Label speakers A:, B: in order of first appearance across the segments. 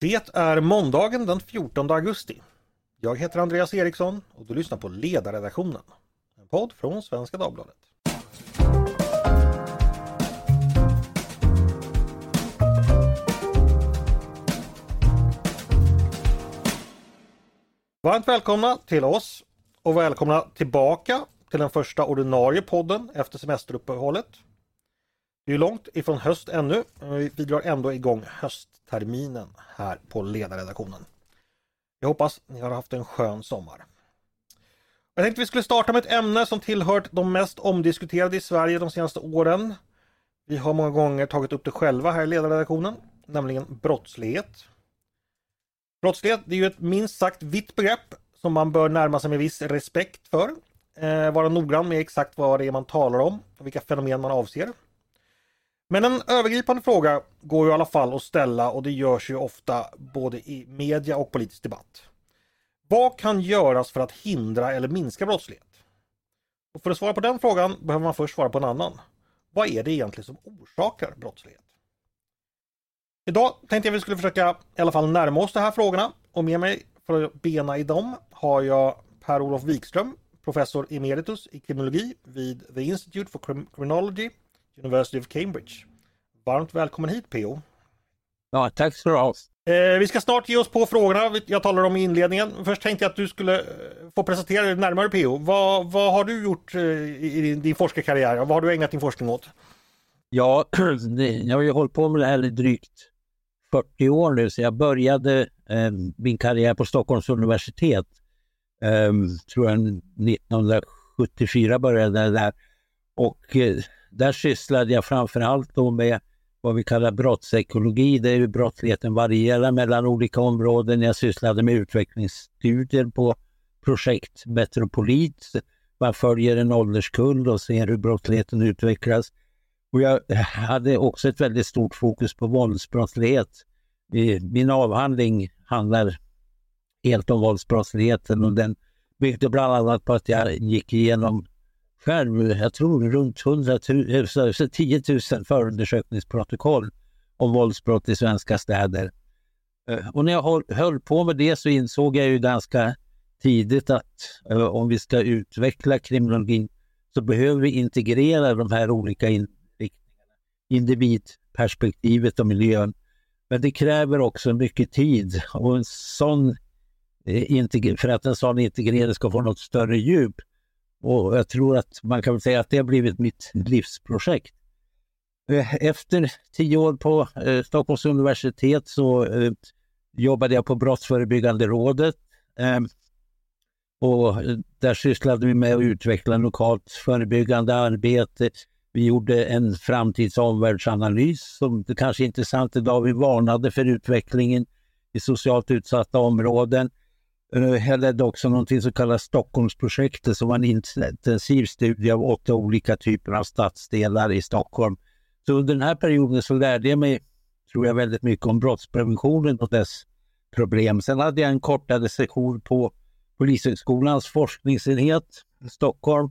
A: Det är måndagen den 14 augusti. Jag heter Andreas Eriksson och du lyssnar på Ledarredaktionen. En podd från Svenska Dagbladet. Varmt välkomna till oss och välkomna tillbaka till den första ordinarie podden efter semesteruppehållet. Det är långt ifrån höst ännu, men vi drar ändå igång höstterminen här på ledarredaktionen. Jag hoppas ni har haft en skön sommar. Jag tänkte vi skulle starta med ett ämne som tillhört de mest omdiskuterade i Sverige de senaste åren. Vi har många gånger tagit upp det själva här i ledarredaktionen, nämligen brottslighet. Brottslighet det är ju ett minst sagt vitt begrepp som man bör närma sig med viss respekt för. Eh, vara noggrann med exakt vad det är man talar om och vilka fenomen man avser. Men en övergripande fråga går ju i alla fall att ställa och det görs ju ofta både i media och politisk debatt. Vad kan göras för att hindra eller minska brottslighet? Och för att svara på den frågan behöver man först svara på en annan. Vad är det egentligen som orsakar brottslighet? Idag tänkte jag vi skulle försöka i alla fall närma oss de här frågorna och med mig för att bena i dem har jag Per-Olof Wikström, professor emeritus i kriminologi vid The Institute for Criminology University of Cambridge. Varmt välkommen hit PO!
B: Ja, tack så du ha.
A: Eh, vi ska snart ge oss på frågorna jag talade om i inledningen. Först tänkte jag att du skulle eh, få presentera dig närmare PO. Vad, vad har du gjort eh, i din, din forskarkarriär? Vad har du ägnat din forskning åt?
B: Ja, jag har ju hållit på med det här i drygt 40 år nu, så jag började eh, min karriär på Stockholms universitet. Eh, tror jag 1974 började jag där. Och eh, där sysslade jag framförallt då med vad vi kallar brottsekologi. Det är hur brottsligheten varierar mellan olika områden. Jag sysslade med utvecklingsstudier på projekt Metropolit. Man följer en ålderskull och ser hur brottsligheten utvecklas. Och jag hade också ett väldigt stort fokus på våldsbrottslighet. Min avhandling handlar helt om våldsbrottsligheten och den byggde bland annat på att jag gick igenom själv, jag tror runt 100 000, 10 000 förundersökningsprotokoll om våldsbrott i svenska städer. Eh, och när jag höll på med det så insåg jag ju ganska tidigt att eh, om vi ska utveckla kriminologin så behöver vi integrera de här olika inriktningarna. Individperspektivet och miljön. Men det kräver också mycket tid och en sån, eh, för att en sån integrering ska få något större djup och jag tror att man kan säga att det har blivit mitt livsprojekt. Eh, efter tio år på eh, Stockholms universitet så eh, jobbade jag på Brottsförebyggande rådet. Och där sysslade vi med att utveckla lokalt förebyggande arbete. Vi gjorde en framtids omvärldsanalys som det kanske är intressant idag. Vi varnade för utvecklingen i socialt utsatta områden. Eh, jag ledde också någonting som kallas Stockholmsprojektet som var en intensiv studie av åtta olika typer av stadsdelar i Stockholm. Så under den här perioden så lärde jag mig, tror jag, väldigt mycket om brottspreventionen och dess problem. Sen hade jag en kortare session på Polishögskolans forskningsenhet i Stockholm.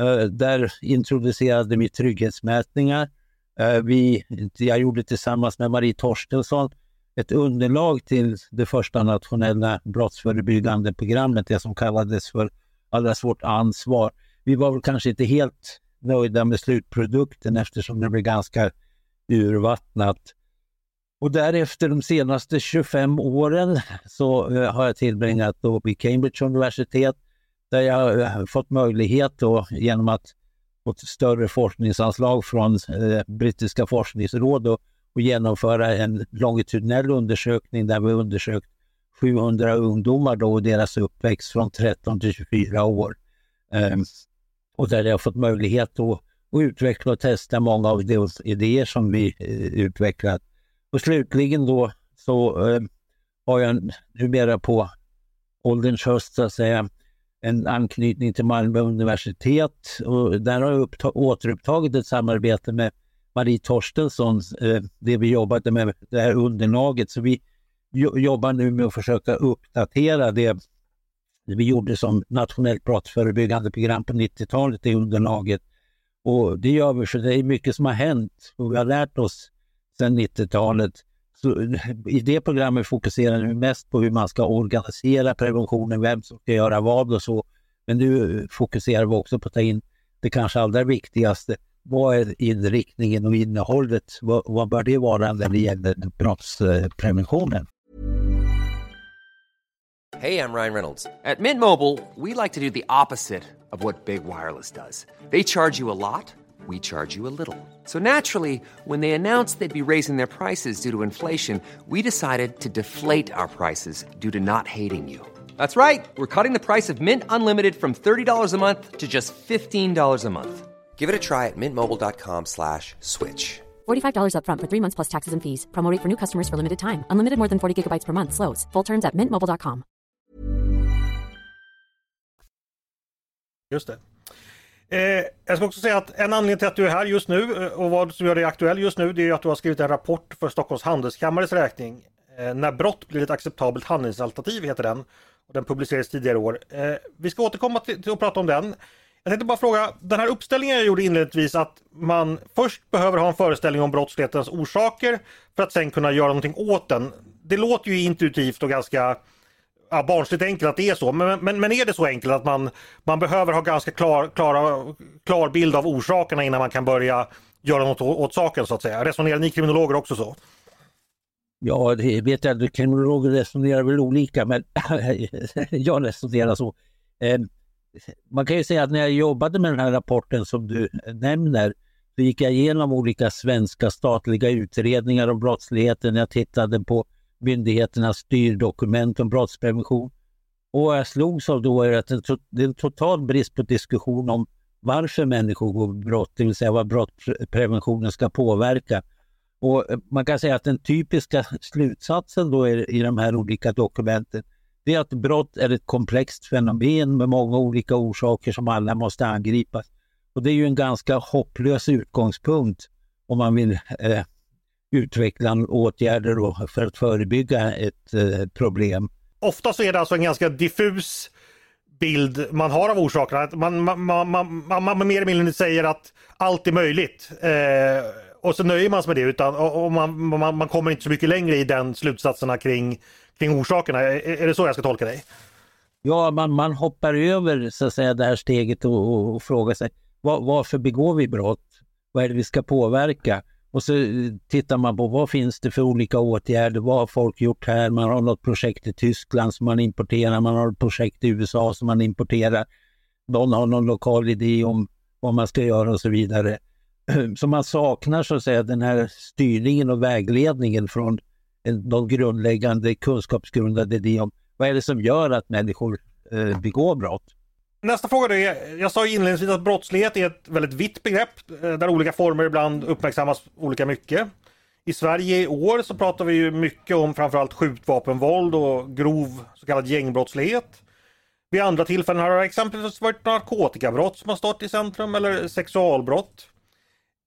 B: Eh, där introducerade vi trygghetsmätningar. Eh, vi, jag gjorde tillsammans med Marie Torstensson ett underlag till det första nationella brottsförebyggande programmet, det som kallades för Allas vårt ansvar. Vi var väl kanske inte helt nöjda med slutprodukten eftersom det blev ganska urvattnat. Och därefter de senaste 25 åren så eh, har jag tillbringat då vid Cambridge universitet där jag eh, fått möjlighet då, genom att få större forskningsanslag från eh, brittiska forskningsråd och och genomföra en longitudinell undersökning där vi undersökt 700 ungdomar då och deras uppväxt från 13 till 24 år. Um, och där jag har fått möjlighet att, att utveckla och testa många av de idéer som vi eh, utvecklat. Och slutligen då så ehm, har jag numera på ålderns höst så att säga en anknytning till Malmö universitet och där har jag återupptagit ett samarbete med Marie Torstensson, eh, det vi jobbade med, det här underlaget. Så vi jobbar nu med att försöka uppdatera det, det vi gjorde som nationellt brottsförebyggande program på 90-talet, det underlaget. Och det gör vi för det är mycket som har hänt och vi har lärt oss sedan 90-talet. Så, I det programmet fokuserar vi mest på hur man ska organisera preventionen, vem som ska göra vad och så. Men nu fokuserar vi också på att ta in det kanske allra viktigaste. Vad är inriktningen och innehållet? Vad, vad bör det vara när det gäller brottspreventionen?
C: Hej, jag Ryan Reynolds. På Mint Mobile, we like to do the opposite of what Big Wireless does. They charge you a lot, we charge you a little. So naturally, when they announced they'd be raising their prices due to inflation, we decided to deflate our prices due to not hating you. That's right. We're cutting the price of Mint Unlimited from $30 a month to just $15 a month. Give it a try at mintmobile.com slash switch.
D: $45 upfront for three months plus taxes and fees. Promote for new customers for limited time. Unlimited more than 40 gigabytes per month. Slows. Full terms at mintmobile.com.
A: Just det. Eh, jag ska också säga att en anledning till att du är här just nu eh, och vad som gör dig aktuell just nu det är att du har skrivit en rapport för Stockholms Handelskammares räkning. Eh, när brott blir ett acceptabelt handlingsalternativ heter den. Och den publicerades tidigare år. Eh, vi ska återkomma till, till att prata om den. Jag tänkte bara fråga, den här uppställningen jag gjorde inledningsvis att man först behöver ha en föreställning om brottslighetens orsaker för att sen kunna göra någonting åt den. Det låter ju intuitivt och ganska ja, barnsligt enkelt att det är så. Men, men, men är det så enkelt att man, man behöver ha ganska klar, klara, klar bild av orsakerna innan man kan börja göra något åt saken så att säga? Resonerar ni kriminologer också så?
B: Ja, det vet jag Kriminologer resonerar väl olika, men jag resonerar så. Ehm, man kan ju säga att när jag jobbade med den här rapporten som du nämner, så gick jag igenom olika svenska statliga utredningar om brottsligheten. Jag tittade på myndigheternas styrdokument om brottsprevention. Och vad jag slogs av då är att det är en total brist på diskussion om varför människor går brott, det vill säga vad brottspreventionen ska påverka. Och eh, man kan säga att den typiska slutsatsen då i de här olika dokumenten det är att brott är ett komplext fenomen med många olika orsaker som alla måste angripas. Och det är ju en ganska hopplös utgångspunkt om man vill eh, utveckla åtgärder för att förebygga ett eh, problem.
A: Ofta så är det alltså en ganska diffus bild man har av orsakerna. Man, man, man, man, man mer eller mindre säger att allt är möjligt. Eh, och så nöjer man sig med det utan, och, och man, man, man, kommer inte så mycket längre i den slutsatserna kring, kring orsakerna. Är, det så jag ska tolka dig?
B: Ja, man, man hoppar över så att säga, det här steget och, och, och frågar sig var, varför begår vi brott? Vad är det vi ska påverka? Och så eh, tittar man på vad finns det för olika åtgärder? Vad har folk gjort här? Man har något projekt i Tyskland som man importerar. Man har ett projekt i USA som man importerar. Någon har någon lokal idé om vad man ska göra och så vidare. Så man saknar så att säga den här styrningen och vägledningen från de grundläggande kunskapsgrundade idé om vad är det som gör att människor eh, begår brott.
A: Nästa fråga är, jag sa inledningsvis att brottslighet är ett väldigt vitt begrepp eh, där olika former ibland uppmärksammas olika mycket. I Sverige i år så pratar vi ju mycket om framförallt skjutvapenvåld och grov så kallad gängbrottslighet. Vid andra tillfällen har det exempelvis varit narkotikabrott som har stått i centrum eller sexualbrott.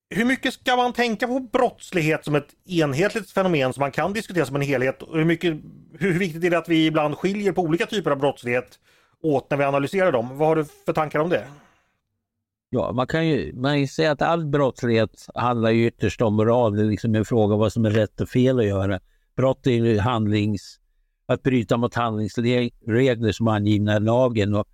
A: Hur mycket ska man tänka på brottslighet som ett enhetligt fenomen som man kan diskutera som en helhet? Hur, mycket, hur viktigt är det att vi ibland skiljer på olika typer av brottslighet åt när vi analyserar dem? Vad har du för tankar om det?
B: Ja, man kan ju, man kan ju säga att all brottslighet handlar ju ytterst om moral. Det är liksom en fråga om vad som är rätt och fel att göra. Brott är ju handlings, att bryta mot handlingsregler som är angivna i lagen. Och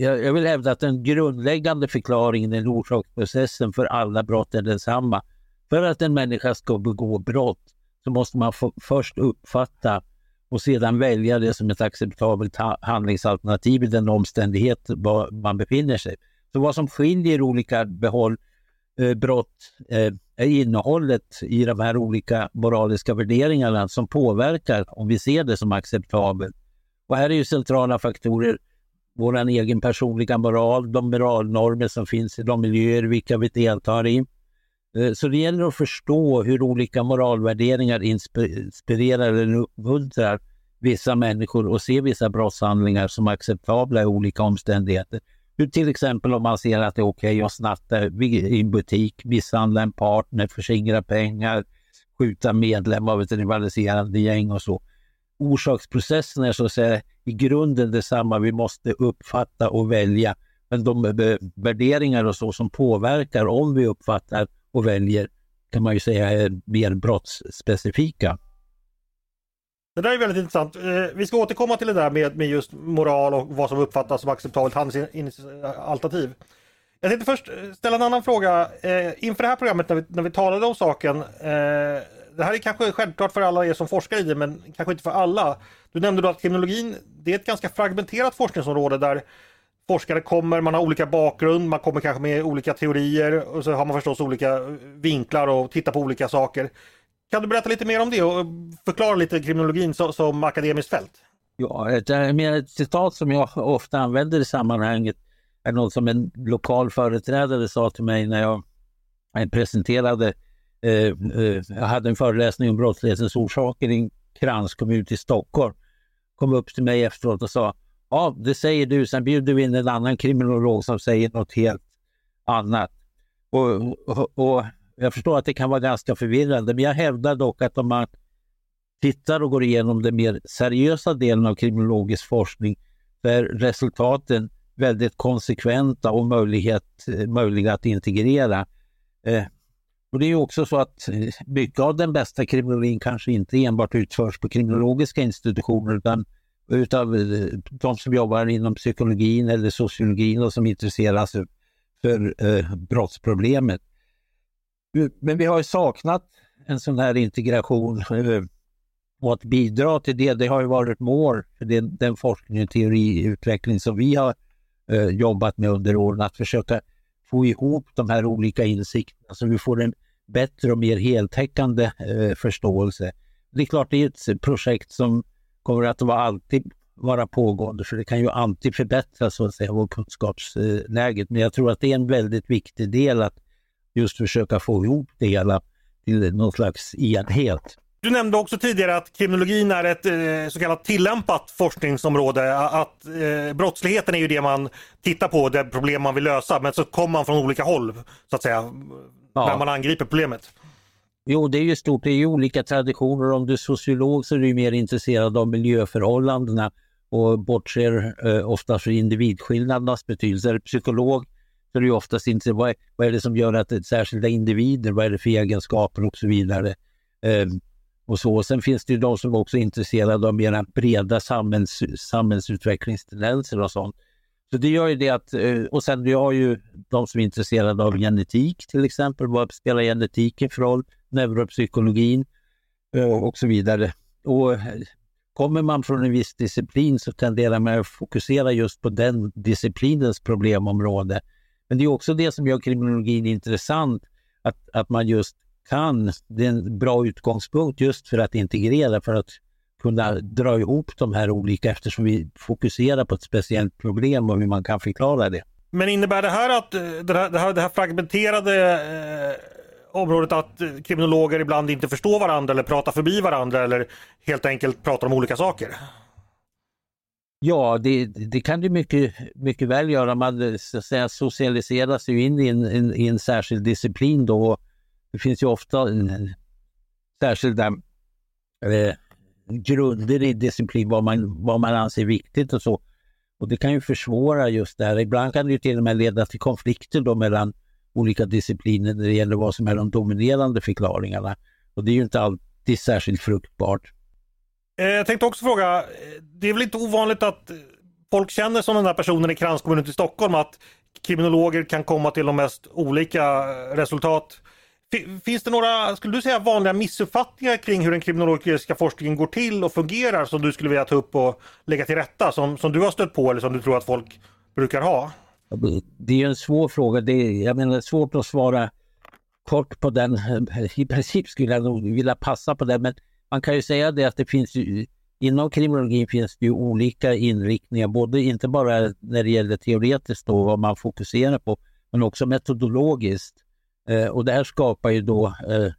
B: jag, jag vill hävda att den grundläggande förklaringen, i orsaksprocessen för alla brott är densamma. För att en människa ska begå brott så måste man först uppfatta och sedan välja det som ett acceptabelt handlingsalternativ i den omständighet man befinner sig. Så vad som skiljer olika behåll, eh, brott eh, är innehållet i de här olika moraliska värderingarna som påverkar om vi ser det som acceptabelt. Och här är ju centrala faktorer vår egen personliga moral, de moralnormer som finns i de miljöer vilka vi deltar i. Eh, så det gäller att förstå hur olika moralvärderingar inspirerar eller uppmuntrar vissa människor och se vissa brottshandlingar som acceptabla i olika omständigheter. Hur till exempel om man ser att det är okej okay att snatta i en butik, misshandla en partner, förskingra pengar, skjuta medlem av ett rivaliserande gäng och så. Orsaksprocessen är så att säga i grunden detsamma. Vi måste uppfatta och välja. Men de värderingar och så som påverkar om vi uppfattar och väljer, kan man ju säga är mer brottsspecifika.
A: Det där är väldigt intressant. Eh, vi ska återkomma till det där med, med just moral och vad som uppfattas som acceptabelt handlingsalternativ. Jag tänkte först eh, ställa en annan fråga. Eh, inför det här programmet när vi, när vi talade om saken. Det här är kanske självklart för alla er som forskar i det men kanske inte för alla. Du nämnde då att kriminologin det är ett ganska fragmenterat forskningsområde där forskare kommer, man har olika bakgrund, man kommer kanske med olika teorier och så har man förstås olika vinklar och tittar på olika saker. Kan du berätta lite mer om det och förklara lite kriminologin som, som akademiskt fält?
B: Ja, ett, ett citat som jag ofta använder i sammanhanget är något som en lokal företrädare sa till mig när jag presenterade Eh, eh, jag hade en föreläsning om brottslighetens orsaker i en kranskommun till Stockholm. Kom upp till mig efteråt och sa Ja, det säger du. Sen bjuder vi in en annan kriminolog som säger något helt annat. Och, och, och jag förstår att det kan vara ganska förvirrande, men jag hävdar dock att om man tittar och går igenom den mer seriösa delen av kriminologisk forskning så är resultaten väldigt konsekventa och möjlighet, möjliga att integrera. Eh, och Det är också så att eh, mycket av den bästa kriminologin kanske inte enbart utförs på kriminologiska institutioner utan utav eh, de som jobbar inom psykologin eller sociologin och som intresserar sig för eh, brottsproblemet. Eh, men vi har saknat en sån här integration och att bidra till det, det har ju varit mål för den, den forskning och teoriutveckling som vi har eh, jobbat med under åren, att försöka få ihop de här olika insikterna så vi får en bättre och mer heltäckande eh, förståelse. Det är klart, det är ett projekt som kommer att vara alltid vara pågående, för det kan ju alltid förbättras så att säga, vår kunskapsläget. Men jag tror att det är en väldigt viktig del att just försöka få ihop det hela till någon slags enhet.
A: Du nämnde också tidigare att kriminologin är ett eh, så kallat tillämpat forskningsområde. Att eh, brottsligheten är ju det man tittar på, det problem man vill lösa. Men så kommer man från olika håll så att säga, ja. när man angriper problemet.
B: Jo, det är ju stort. Det är ju olika traditioner. Om du är sociolog så är du mer intresserad av miljöförhållandena och bortser eh, ofta för individskillnadernas betydelse. Är du psykolog så är du oftast inte vad vad är det som gör att det är särskilda individer, vad är det för egenskaper och så vidare. Eh, och så. Sen finns det ju de som också är intresserade av mera breda samhälls, samhällsutvecklingstendenser och sånt. Så det gör ju det att, eh, och sen vi har ju de som är intresserade av genetik till exempel. Vad spelar genetiken för roll? Neuropsykologin eh, och så vidare. Och eh, kommer man från en viss disciplin så tenderar man att fokusera just på den disciplinens problemområde. Men det är också det som gör kriminologin intressant, att, att man just kan, det är en bra utgångspunkt just för att integrera, för att kunna dra ihop de här olika eftersom vi fokuserar på ett speciellt problem och hur man kan förklara det.
A: Men innebär det här att eh, det här, det här, det här fragmenterade eh, området att eh, kriminologer ibland inte förstår varandra eller pratar förbi varandra eller helt enkelt pratar om olika saker?
B: Ja, det, det kan det mycket, mycket väl göra. Man så att säga, socialiseras ju in i en, en, i en särskild disciplin då. Det finns ju ofta eh, särskilda eh, grunder i disciplin, vad man, vad man anser viktigt och så. Och det kan ju försvåra just det här. Ibland kan det ju till och med leda till konflikter då mellan olika discipliner när det gäller vad som är de dominerande förklaringarna. Och det är ju inte alltid särskilt fruktbart.
A: Eh, jag tänkte också fråga, eh, det är väl inte ovanligt att folk känner som den här personen i kranskommunen till Stockholm att kriminologer kan komma till de mest olika resultat. Finns det några, skulle du säga, vanliga missuppfattningar kring hur den kriminologiska forskningen går till och fungerar som du skulle vilja ta upp och lägga till rätta som, som du har stött på eller som du tror att folk brukar ha?
B: Det är en svår fråga. Det är, jag menar, svårt att svara kort på den. I princip skulle jag nog vilja passa på det, men man kan ju säga det att det finns ju, inom kriminologin finns det ju olika inriktningar, både inte bara när det gäller teoretiskt då, vad man fokuserar på, men också metodologiskt. Eh, och det här skapar ju då eh,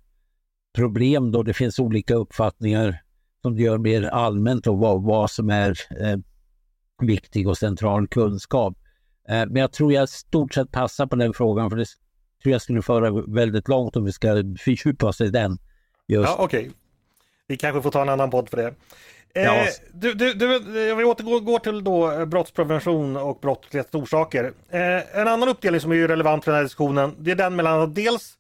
B: problem då det finns olika uppfattningar som det gör mer allmänt om vad, vad som är eh, viktig och central kunskap. Eh, men jag tror jag stort sett passar på den frågan för det tror jag skulle föra väldigt långt om vi ska fördjupa oss i den.
A: Just. Ja, Okej, okay. vi kanske får ta en annan podd för det. Eh, du, du, du, jag vill återgå till då eh, brottsprevention och brottslighetens orsaker. Eh, en annan uppdelning som är relevant för den här diskussionen det är den mellan att dels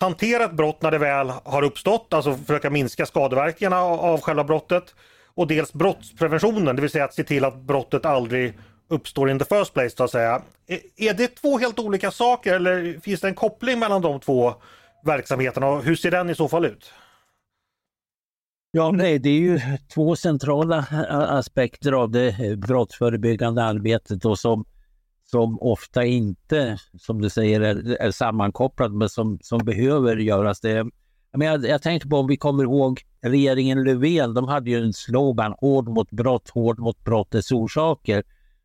A: hantera ett brott när det väl har uppstått, alltså försöka minska skadeverkningarna av själva brottet. Och dels brottspreventionen, det vill säga att se till att brottet aldrig uppstår in the first place så att säga. Eh, är det två helt olika saker eller finns det en koppling mellan de två verksamheterna och hur ser den i så fall ut?
B: Ja, nej, det är ju två centrala aspekter av det brottsförebyggande arbetet och som, som ofta inte, som du säger, är, är sammankopplade men som, som behöver göras. Det, men jag, jag tänkte på om vi kommer ihåg regeringen Löfven, de hade ju en slogan hård mot brott, hård mot brottets orsaker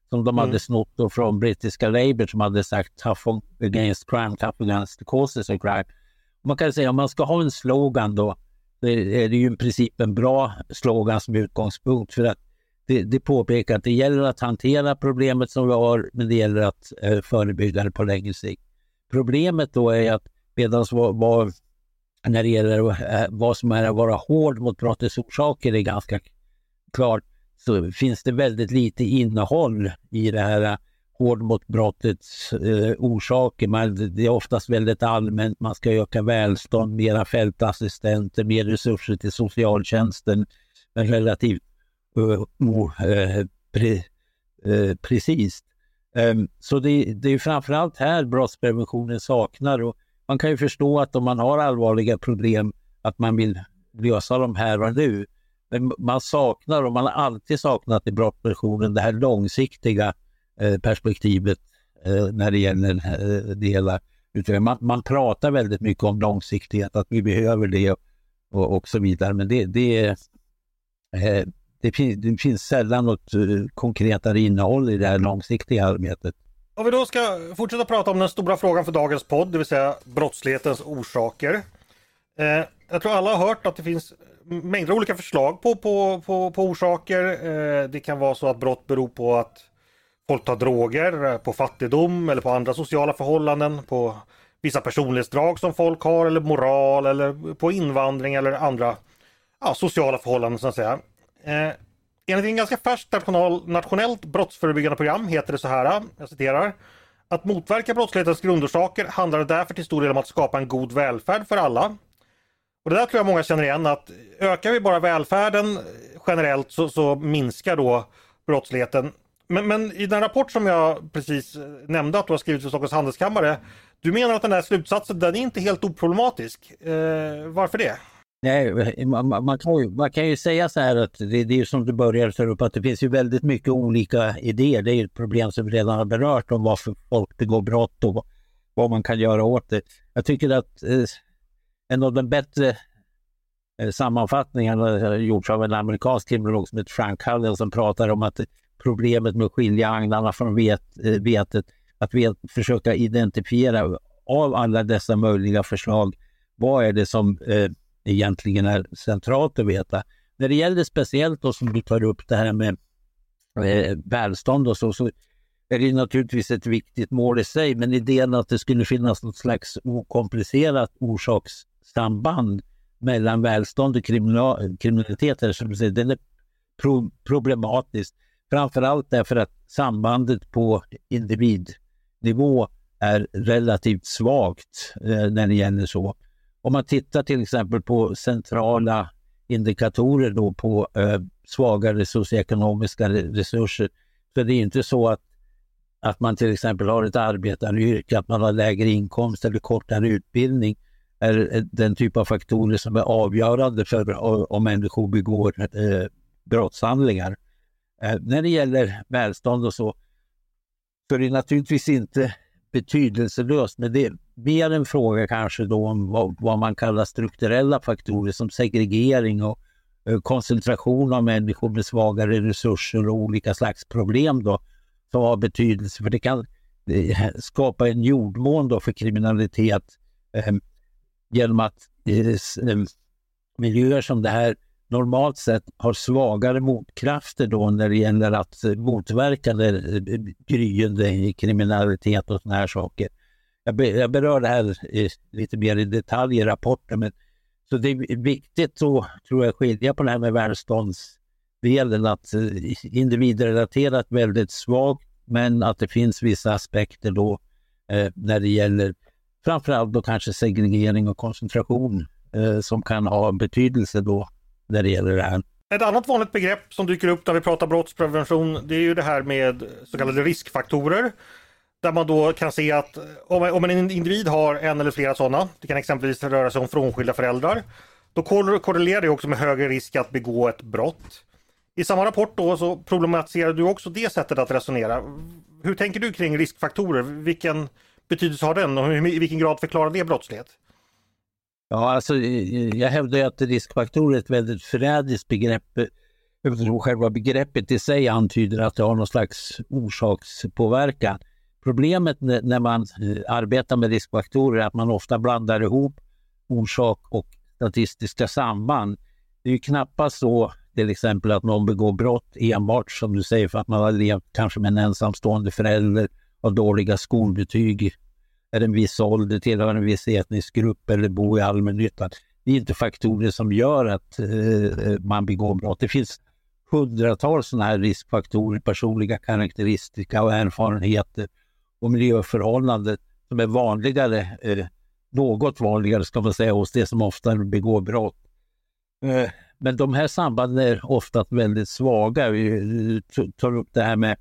B: som de mm. hade snott från brittiska Labour som hade sagt tough against crime, tough against the causes of crime. Man kan säga om man ska ha en slogan då, är det ju i princip en bra slogan som utgångspunkt för att det, det påpekar att det gäller att hantera problemet som vi har, men det gäller att eh, förebygga det på längre sikt. Problemet då är att medan vad, när det gäller eh, vad som är att vara hård mot brottets orsaker är ganska klart, så finns det väldigt lite innehåll i det här eh, hård mot brottets eh, orsaker. Man, det är oftast väldigt allmänt. Man ska öka välstånd, mera fältassistenter, mer resurser till socialtjänsten. Men relativt uh, uh, pre, eh, precis. Um, så det, det är framförallt här brottspreventionen saknar. Och man kan ju förstå att om man har allvarliga problem att man vill lösa dem här och nu. Men man saknar, och man har alltid saknat i brottspreventionen, det här långsiktiga Eh, perspektivet eh, när det gäller eh, det hela. Man, man pratar väldigt mycket om långsiktighet, att vi behöver det och, och så vidare. Men det, det, eh, det, finns, det finns sällan något konkretare innehåll i det här långsiktiga arbetet.
A: Om vi då ska fortsätta prata om den stora frågan för dagens podd, det vill säga brottslighetens orsaker. Eh, jag tror alla har hört att det finns mängder av olika förslag på, på, på, på orsaker. Eh, det kan vara så att brott beror på att folk tar droger, eh, på fattigdom eller på andra sociala förhållanden, på vissa personlighetsdrag som folk har eller moral eller på invandring eller andra ja, sociala förhållanden så att säga. Eh, enligt en ganska färskt national, nationellt brottsförebyggande program heter det så här, jag citerar. Att motverka brottslighetens grundorsaker handlar därför till stor del om att skapa en god välfärd för alla. Och det där tror jag många känner igen att ökar vi bara välfärden generellt så, så minskar då brottsligheten. Men, men, i den rapport som jag precis eh, nämnde att du har skrivit för Stockholms Handelskammare. Du menar att den här slutsatsen den är inte helt oproblematisk. Eh, varför det?
B: Nej, man, man, kan ju, man kan ju säga så här att det, det är som du började ta upp att det finns ju väldigt mycket olika idéer. Det är ett problem som vi redan har berört om varför folk begår brott och vad, man kan göra åt det. Jag tycker att eh, en av de bättre eh, sammanfattningarna har gjorts av en amerikansk kriminolog som heter Frank Hallen som pratar om att problemet med att skilja agnarna från vet, eh, vetet. Att vet, försöka identifiera av alla dessa möjliga förslag, vad är det som eh, egentligen är centralt att veta? När det gäller speciellt då som du tar upp det här med eh, välstånd och så, så är det naturligtvis ett viktigt mål i sig, men idén att det skulle finnas något slags okomplicerat orsakssamband mellan välstånd och kriminalitet, den är pro problematisk. Framförallt därför att sambandet på individnivå är relativt svagt eh, när det gäller så. Om man tittar till exempel på centrala indikatorer då på eh, svagare socioekonomiska resurser så det är inte så att, att man till exempel har ett arbetaryrke, att man har lägre inkomst eller kortare utbildning är eh, den typ av faktorer som är avgörande för eh, om människor begår eh, brottshandlingar. Eh, när det gäller välstånd och så, så är det naturligtvis inte betydelselöst, men det är mer en fråga kanske då om vad, vad man kallar strukturella faktorer som segregering och eh, koncentration av människor med svagare resurser och olika slags problem då, som har betydelse. För det kan eh, skapa en jordmån då för kriminalitet eh, genom att eh, eh miljöer som det här normalt sett har svagare motkrafter då när det gäller att eh, motverka det eh, gryende kriminalitet och sådana här saker. Jag, berör det här eh, lite mer i detalj i rapporten. Men, så det är viktigt att tror jag, skilja på det här med välståndsdelen, att individrelaterat väldigt svagt, men att det finns vissa aspekter då eh, när det gäller framförallt då kanske segregering och koncentration eh, som kan ha betydelse då när det gäller det här.
A: Ett annat vanligt begrepp som dyker upp när vi pratar brottsprevention det är ju det här med så kallade riskfaktorer. Där man då kan se att om en individ har en eller flera sådana, det kan exempelvis röra sig om frånskilda föräldrar, då korrelerar det också med högre risk att begå ett brott. I samma rapport då så problematiserar du också det sättet att resonera. Hur tänker du kring riskfaktorer? Vilken betydelse har den och i vilken grad förklarar det brottslighet?
B: Ja, alltså jag hävdar att riskfaktorer är ett väldigt förrädiskt begrepp eftersom själva begreppet i sig antyder att det har någon slags orsakspåverkan. Problemet när man eh, arbetar med riskfaktorer är att man ofta blandar ihop orsak och statistiska samband. Det är ju knappast så till exempel att någon begår brott enbart som du säger för att man har levt kanske med en ensamstående förälder, har dåliga skolbetyg, är en viss ålder, tillhör en viss etnisk grupp eller bor i allmännyttan. Det är inte faktorer som gör att eh, eh man begår brott. Det finns hundratals sådana här riskfaktorer, personliga karaktäristika och erfarenheter och miljöförhållanden som är vanligare, eh, något vanligare ska man säga, hos det som ofta begår brott. Eh, men de här sambanden är ofta väldigt svaga. Vi eh, tar upp det här med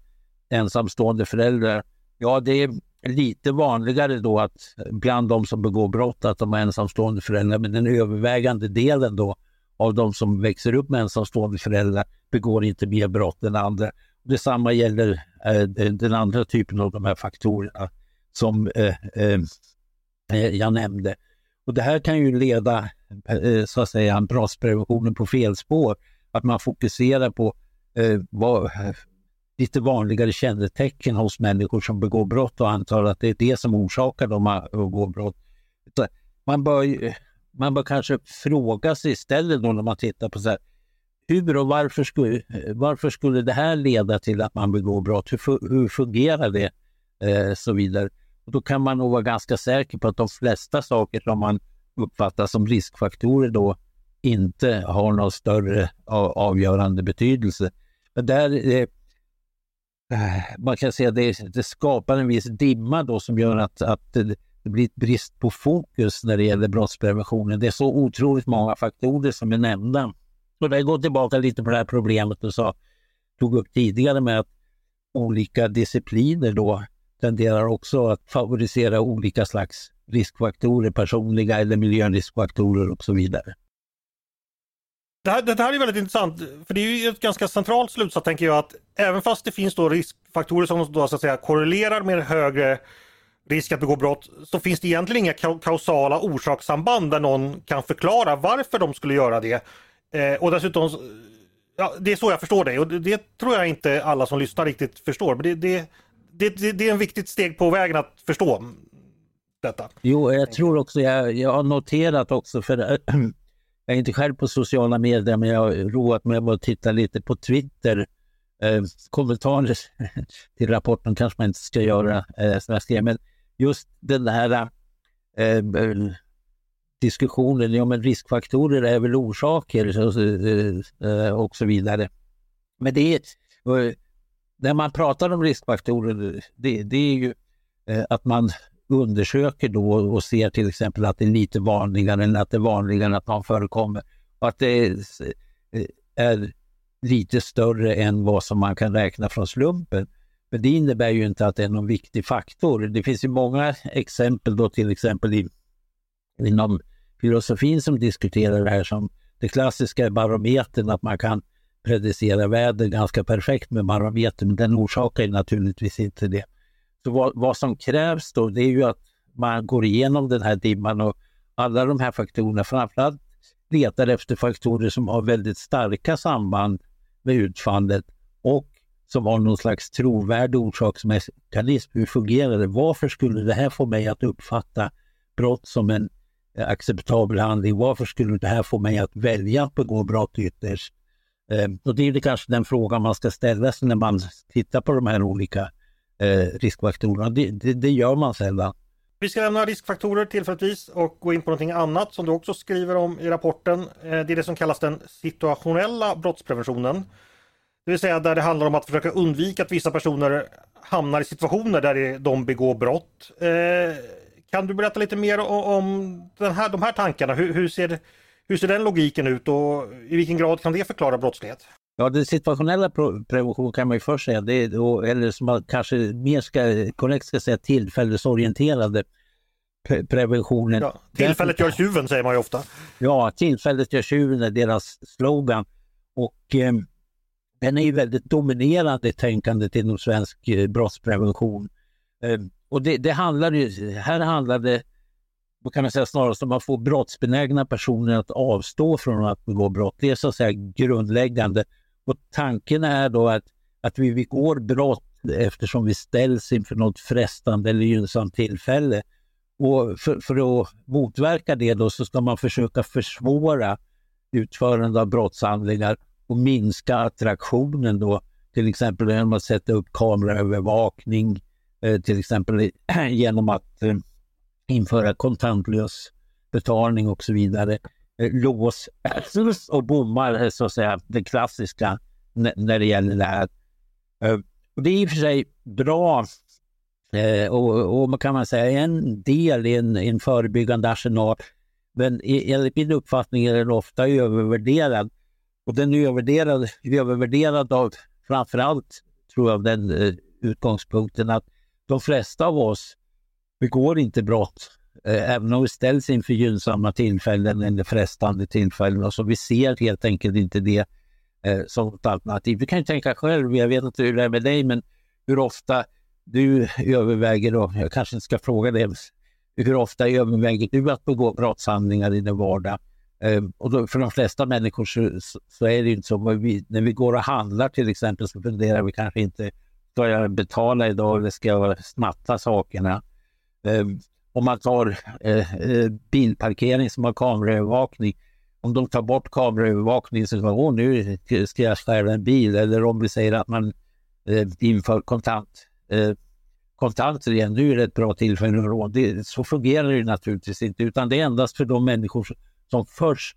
B: ensamstående föräldrar. Ja, det är lite vanligare då att bland de som begår brott att de är ensamstående föräldrar, men den övervägande delen då av de som växer upp med ensamstående föräldrar begår inte mer brott än andra. Detsamma gäller eh, den andra typen av de här faktorerna som eh, eh, eh, jag nämnde. Och det här kan ju leda eh, så att säga brottspreventionen på fel spår. Att man fokuserar på eh, vad, lite vanligare kännetecken hos människor som begår brott och antar att det är det som orsakar dem att begå brott. Man bör, man bör kanske fråga sig istället då när man tittar på så här, hur och varför skulle, varför skulle det här leda till att man begår brott? Hur, hur fungerar det? Eh, så vidare. Och då kan man nog vara ganska säker på att de flesta saker som man uppfattar som riskfaktorer då inte har någon större avgörande betydelse. Men där, eh, Eh, man kan säga att det, det, skapar en viss dimma då som gör att, att det, det blir ett brist på fokus när det gäller brottspreventionen. Det är så otroligt många faktorer som är nämnda. Och det går tillbaka lite på det här problemet du sa, tog upp tidigare med att olika discipliner då tenderar också att favorisera olika slags riskfaktorer, personliga eller miljöriskfaktorer och så vidare.
A: Det här, det här är väldigt intressant, för det är ju ett ganska centralt slutsats tänker jag att även fast det finns då riskfaktorer som då så att säga korrelerar med högre risk att begå brott så finns det egentligen inga kausala orsakssamband där någon kan förklara varför de skulle göra det. Eh, och dessutom, ja, det är så jag förstår dig och det, det tror jag inte alla som lyssnar riktigt förstår. Men det, det, det, det är en viktigt steg på vägen att förstå detta.
B: Jo, jag tror också, jag, jag har noterat också, för jag är inte själv på sociala medier, men jag har roat mig med att titta lite på Twitter. Eh, kommentarer till rapporten kanske man inte ska göra, eh, som jag skrev, men just den här eh, diskussionen, ja men riskfaktorer är väl orsaker och, eh, och så vidare. Men det är, eh, när man pratar om riskfaktorer, det, det är ju eh, att man undersöker då och ser till exempel att det är lite vanligare än att det är vanligare att de förekommer. Och att det eh, är, lite större än vad som man kan räkna från slumpen. Men det innebär ju inte att det är någon viktig faktor. Det finns ju många exempel då till exempel i, inom filosofin som diskuterar det här som det klassiska barometern, att man kan predicera väder ganska perfekt med barometern, men den orsakar naturligtvis inte det. Så vad, vad, som krävs då, det är ju att man går igenom den här dimman och alla de här faktorerna, framförallt letar efter faktorer som har väldigt starka samband med utfallet och som har någon slags trovärdig orsaksmekanism. Hur fungerar det? Varför skulle det här få mig att uppfatta brott som en eh, acceptabel handling? Varför skulle det här få mig att välja att begå brott ytterst? Ehm, och det är kanske den frågan man ska ställa sig när man tittar på de här olika eh, riskfaktorerna. Det, det, det, gör man sällan.
A: Vi ska lämna riskfaktorer tillfälligtvis och gå in på någonting annat som du också skriver om i rapporten. Eh, det är det som kallas den situationella brottspreventionen. Det vill säga där det handlar om att försöka undvika att vissa personer hamnar i situationer där de begår brott. Eh, kan du berätta lite mer om den här, de här tankarna? Hur, hur, ser, hur ser den logiken ut och i vilken grad kan det förklara brottslighet?
B: Ja, den situationella prevention kan man ju först säga, det är då, eller som man kanske mer ska, korrekt ska säga tillfällesorienterade pre preventionen. Ja,
A: tillfället gör tjuven säger man ju ofta.
B: Ja, tillfället gör tjuven är deras slogan. Och eh, den är ju väldigt dominerande i tänkandet inom svensk eh, brottsprevention. Eh, och det, det handlar ju, här handlar det vad kan man säga snarast om att få brottsbenägna personer att avstå från att begå brott. Det är så att säga grundläggande. Och tanken är då att, att vi begår brott eftersom vi ställs inför något frestande eller gynnsamt tillfälle. Och för, för, att motverka det då så ska man försöka försvåra utförande av brottshandlingar och minska attraktionen då, till exempel genom att sätta upp kameraövervakning, eh, till exempel genom att eh, införa kontantlös betalning och så vidare. Eh, lås och bommar, eh, så att säga, det klassiska när det gäller det här. Eh, det är i och för sig bra och, och man kan man säga en del i en, en förebyggande arsenal. Men enligt min uppfattning är den ofta övervärderad. Och den är övervärderad, övervärderad av framförallt, tror jag, den utgångspunkten att de flesta av oss begår inte brott Eh, även om vi ställs inför gynnsamma tillfällen eller frestande tillfällen. Alltså vi ser helt enkelt inte det eh, som ett alternativ. Du kan ju tänka själv, jag vet inte hur det är med dig, men hur ofta du överväger, då, jag kanske inte ska fråga dig, hur ofta överväger du att begå brottshandlingar i din vardag? Eh, och då, för de flesta människor så, så, är det inte så. Vi, när vi går och handlar till exempel så funderar vi kanske inte, ska jag betala idag eller ska jag snatta sakerna? Eh, om man tar eh, eh, bilparkering som har kameraövervakning. Om de tar bort kameraövervakning så säger nu ska jag stjäla en bil. Eller om vi säger att man eh, inför kontant, eh, kontanter igen. Nu är det ett bra tillfälle att råd. Det, så fungerar det naturligtvis inte utan det är endast för de människor som först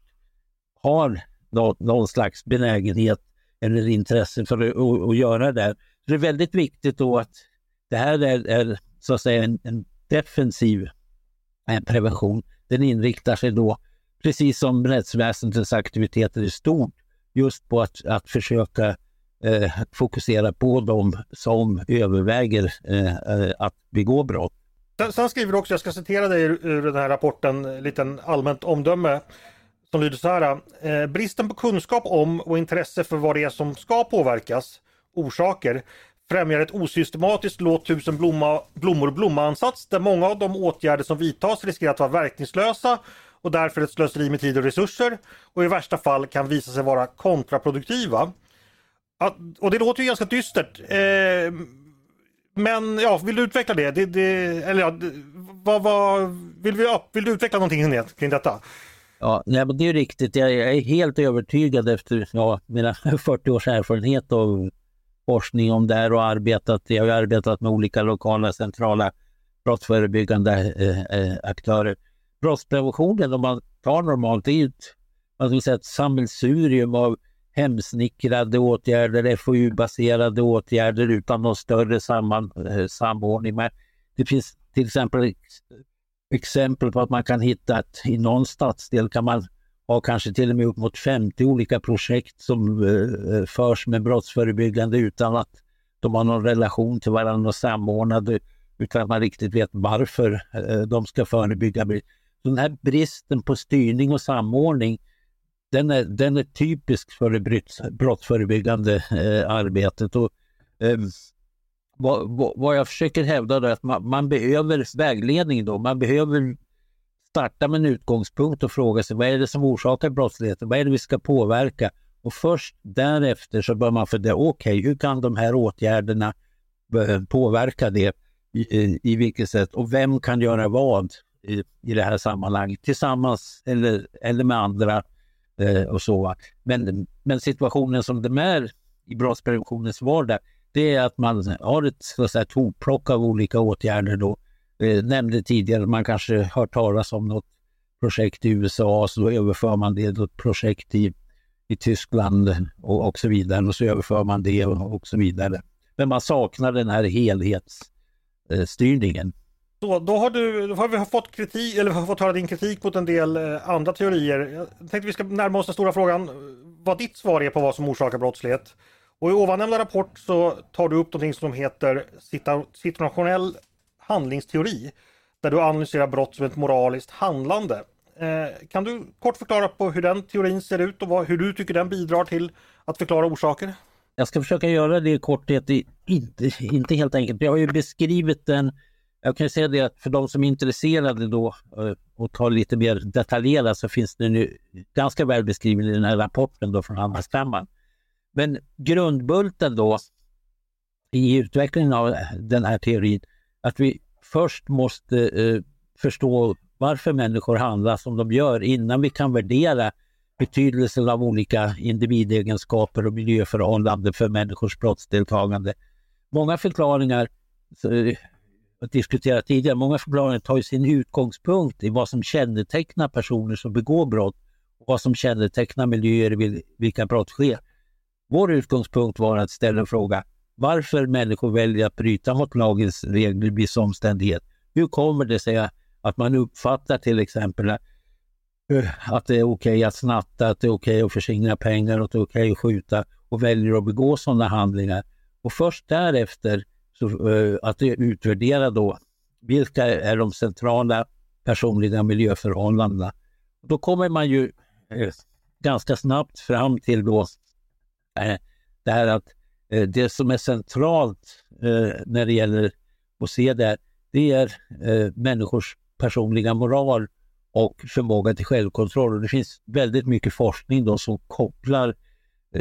B: har någon, någon slags benägenhet eller intresse för att, att, att göra det. Så det är väldigt viktigt då att det här är, är så att säga en, en defensiv eh, prevention. Den inriktar sig då, precis som rättsväsendets aktiviteter i stort, just på att, att försöka eh, fokusera på de som överväger eh, eh, att begå brott.
A: Sen, skriver du också, jag ska citera dig ur, ur den här rapporten, eh, en liten allmänt omdöme som lyder så här. Eh, bristen på kunskap om och intresse för vad det är som ska påverkas, orsaker, främjar ett osystematiskt låt tusen blomma, blommor blomma-ansats där många av de åtgärder som vidtas riskerar att vara verkningslösa och därför ett slöseri med tid och resurser och i värsta fall kan visa sig vara kontraproduktiva. Att, och det låter ju ganska dystert. Eh, men ja, vill du utveckla det? det, det eller ja, vad, vad, vill, vi, vill du utveckla någonting kring detta?
B: Ja, nej, men det är riktigt. Jag är helt övertygad efter ja, mina 40 års erfarenhet av forskning om det här och arbetat, jag har arbetat med olika lokala centrala brottsförebyggande eh, eh, aktörer. Brottspreventionen, om man tar normalt, det är ju ett, man ska säga, ett sammelsurium av hemsnickrade åtgärder, FoU-baserade åtgärder utan någon större samman, eh, samordning. Men det finns till exempel exempel på att man kan hitta att i någon stadsdel kan man har kanske till och med upp mot 50 olika projekt som eh, eh, förs med brottsförebyggande utan att de har någon relation till varandra och samordnade utan att man riktigt vet varför eh, de ska förebygga. Så den här bristen på styrning och samordning den är, den är typisk för det brottsförebyggande eh, arbetet. Och, eh, vad, vad, jag försöker hävda är att man, man behöver vägledning då. Man behöver starta med en utgångspunkt och fråga sig vad är det som orsakar brottsligheten? Vad är det vi ska påverka? Och först därefter så bör man fundera, okej, okay, hur kan de här åtgärderna eh, påverka det? I, i vilket sätt? Och vem kan göra vad i, i det här sammanhanget? Tillsammans eller, eller med andra eh, och så. Men, men situationen som den är i brottspreventionens vardag, det är att man har ett så att säga, hopplock av olika åtgärder då eh, nämnde tidigare, man kanske hört talas om något projekt i USA, så då överför man det till ett projekt i, i Tyskland och, och så vidare och så överför man det och, och så vidare. Men man saknar den här helhetsstyrningen.
A: Så då har, du, då har vi fått kritik, eller har fått höra din kritik mot en del eh, andra teorier. Jag tänkte vi ska närma oss den stora frågan vad ditt svar är på vad som orsakar brottslighet. Och i ovannämnda rapport så tar du upp någonting som heter situationell handlingsteori. Där du analyserar brott som ett moraliskt handlande. Eh, kan du kort förklara på hur den teorin ser ut och vad, hur du tycker den bidrar till att förklara orsaker?
B: Jag ska försöka göra det i korthet, inte, inte helt enkelt. Jag har ju beskrivit den jag kan säga det att för de som är intresserade då eh, och tar lite mer detaljerat så finns den nu ganska väl beskriven i den här rapporten då från Handelskammaren. Men grundbulten då i utvecklingen av den här teorin, att vi först måste eh, förstå varför människor handlar som de gör innan vi kan värdera betydelsen av olika individegenskaper och miljöförhållanden för människors brottsdeltagande. Många förklaringar eh, diskuterat tidigare, många förklaringar tar sin utgångspunkt i vad som kännetecknar personer som begår brott och vad som kännetecknar miljöer i vilka brott sker. Vår utgångspunkt var att ställa en fråga varför människor väljer att bryta mot lagens regler i viss omständighet. Hur kommer det sig att man uppfattar till exempel eh, att det är okej okay att snatta, att det är okej okay att förskingra pengar, att det är okej okay att skjuta och väljer att begå sådana handlingar. Och först därefter så, eh, att utvärdera då vilka är de centrala personliga miljöförhållandena. Då kommer man ju eh, ganska snabbt fram till då det här att Eh, det som är centralt eh, när det gäller att se det, här det är eh, människors personliga moral och förmåga till självkontroll. Och det finns väldigt mycket forskning då som kopplar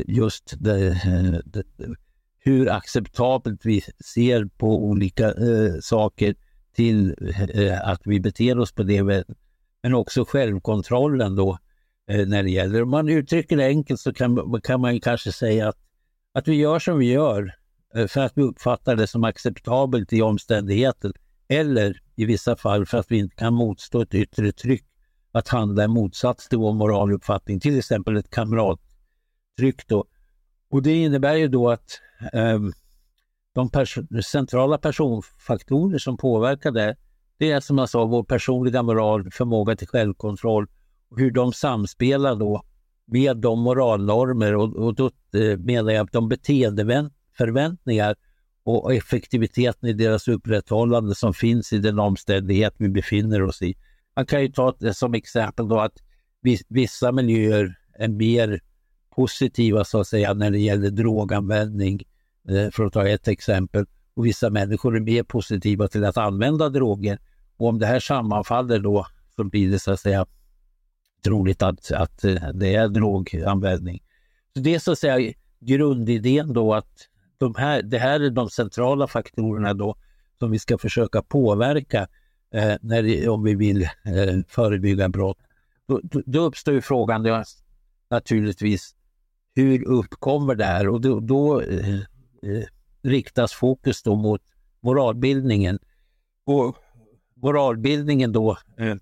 B: just det, det, hur acceptabelt vi ser på olika eh, saker till eh, att vi beter oss på det sättet. Men också självkontrollen då eh, när det gäller. Om man uttrycker det enkelt så kan, kan man kanske säga att, att vi gör som vi gör eh, för att vi uppfattar det som acceptabelt i omständigheten eller i vissa fall för att vi inte kan motstå ett yttre tryck att handla i motsats till vår moraluppfattning, till exempel ett kamrattryck. Då. Och det innebär ju då att eh, de pers centrala personfaktorer som påverkar det, det är som jag sa vår personliga moral, förmåga till självkontroll och hur de samspelar då med de moralnormer och, och då eh, menar jag de beteendeförväntningar och effektiviteten i deras upprätthållande som finns i den omständighet vi befinner oss i. Man kan ju ta det som exempel då att vissa miljöer är mer positiva så att säga när det gäller droganvändning, eh, för att ta ett exempel. Och vissa människor är mer positiva till att använda droger. Och om det här sammanfaller då så blir det så att säga troligt att, att eh, det är droganvändning. Så det är så att säga grundidén då att de här, det här är de centrala faktorerna då som vi ska försöka påverka eh, när det, om vi vill eh, förebygga brott. Då, då, då uppstår ju frågan då, naturligtvis hur uppkommer det här? Och då, då eh, eh, riktas fokus då mot moralbildningen. Och moralbildningen då, eh,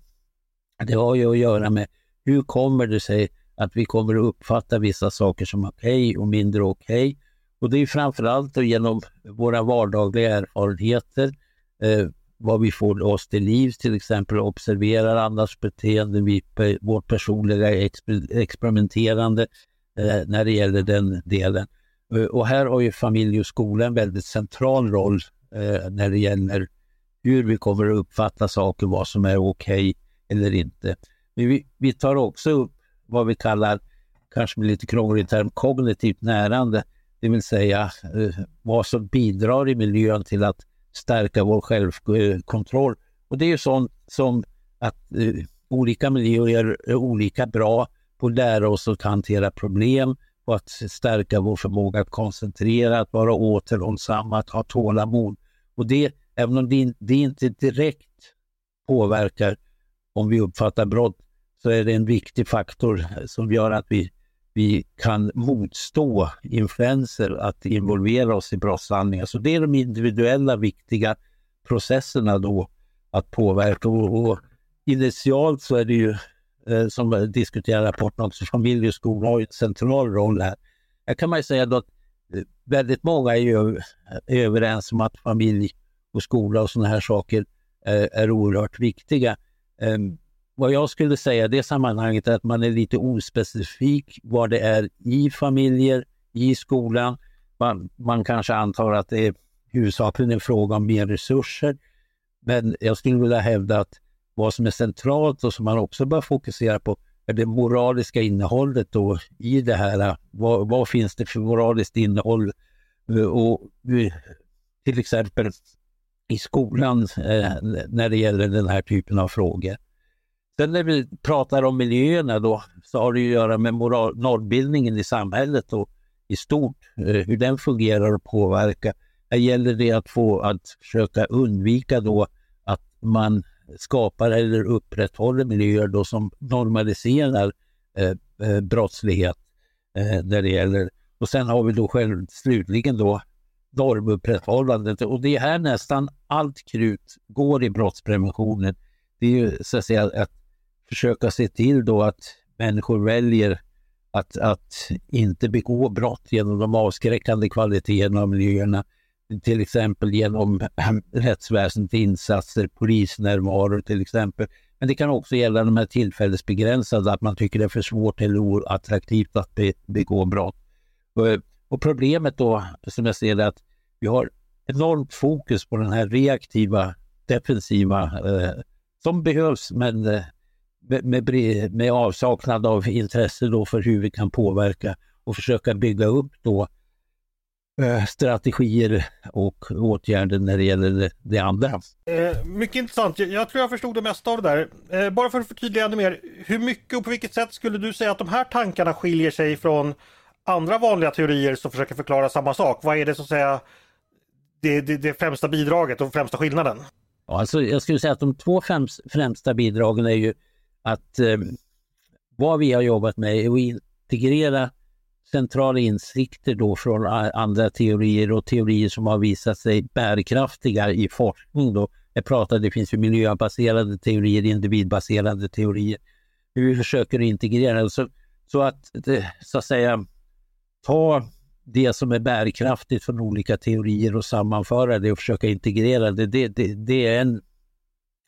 B: det har ju att göra med hur kommer det sig att vi kommer att uppfatta vissa saker som okej okay och mindre okej. Okay. Och det är framförallt genom våra vardagliga erfarenheter, eh, vad vi får oss till liv, till exempel observerar andras beteende, vi, vårt personliga exper experimenterande, Eh, när det gäller den delen. Eh, och här har ju familj och skola en väldigt central roll eh, när det gäller hur vi kommer att uppfatta saker, vad som är okej okay eller inte. Men vi, vi tar också upp vad vi kallar, kanske med lite krånglig term, kognitivt närande. Det vill säga eh, vad som bidrar i miljön till att stärka vår självkontroll. Och det är ju sånt som att eh, olika miljöer är olika bra på att lära oss att hantera problem, på att stärka vår förmåga att koncentrera, att vara återhållsamma, att ha tålamod. Och det, även om det, det inte direkt påverkar om vi uppfattar brott, så är det en viktig faktor som gör att vi, vi kan motstå influenser att involvera oss i brottshandlingar. Så det är de individuella viktiga processerna då att påverka. Och, och initialt så är det ju eh, som diskuterar rapporten också, familj och skola har en central roll här. Här kan man säga att eh, väldigt många är, ju, är överens om att familj och skola och sådana här saker är, är oerhört viktiga. Ehm, vad jag skulle säga i det sammanhanget är att man är lite ospecifik vad det är i familjer, i skolan. Man, man kanske antar att det är huvudsakligen en fråga om mer resurser. Men jag skulle vilja hävda att vad som är centralt och som man också bör fokusera på är det moraliska innehållet då i det här. Vad, vad finns det för moraliskt innehåll? Och, till exempel i skolan eh, när det gäller den här typen av frågor. Sen när vi pratar om miljöerna då så har det att göra med moral, normbildningen i samhället och i stort, eh, hur den fungerar och påverkar. Här gäller det att få att försöka undvika då att man skapar eller upprätthåller miljöer då som normaliserar eh, eh brottslighet. Eh, när det gäller. Och sen har vi då själv, slutligen då normupprätthållandet och det är här nästan allt krut går i brottspreventionen. Det är ju så att säga att försöka se till då att människor väljer att, att inte begå brott genom de avskräckande kvaliteterna av miljöerna till exempel genom rättsväsendets insatser, polisnärvaro till exempel. Men det kan också gälla de här tillfällesbegränsade, att man tycker det är för svårt eller oattraktivt att be, begå brott. Och, och problemet då, som jag ser det, är att vi har enormt fokus på den här reaktiva, defensiva, eh, som behövs, men eh, med, med, med avsaknad av intresse då för hur vi kan påverka och försöka bygga upp då Eh, strategier och åtgärder när det gäller det, det andra.
A: Eh, mycket intressant. Jag tror jag förstod det mesta av det där. Eh, bara för att förtydliga ännu mer. Hur mycket och på vilket sätt skulle du säga att de här tankarna skiljer sig från andra vanliga teorier som försöker förklara samma sak? Vad är det så att säga det, det, det främsta bidraget och främsta skillnaden?
B: Ja, alltså jag skulle säga att de två främsta bidragen är ju att eh, vad vi har jobbat med är att integrera centrala insikter då från andra teorier och teorier som har visat sig bärkraftiga i forskning. Då. Jag pratade, det finns ju miljöbaserade teorier, individbaserade teorier. Hur vi försöker integrera så, så att så att säga ta det som är bärkraftigt från olika teorier och sammanföra det och försöka integrera det. Det, det, det är en,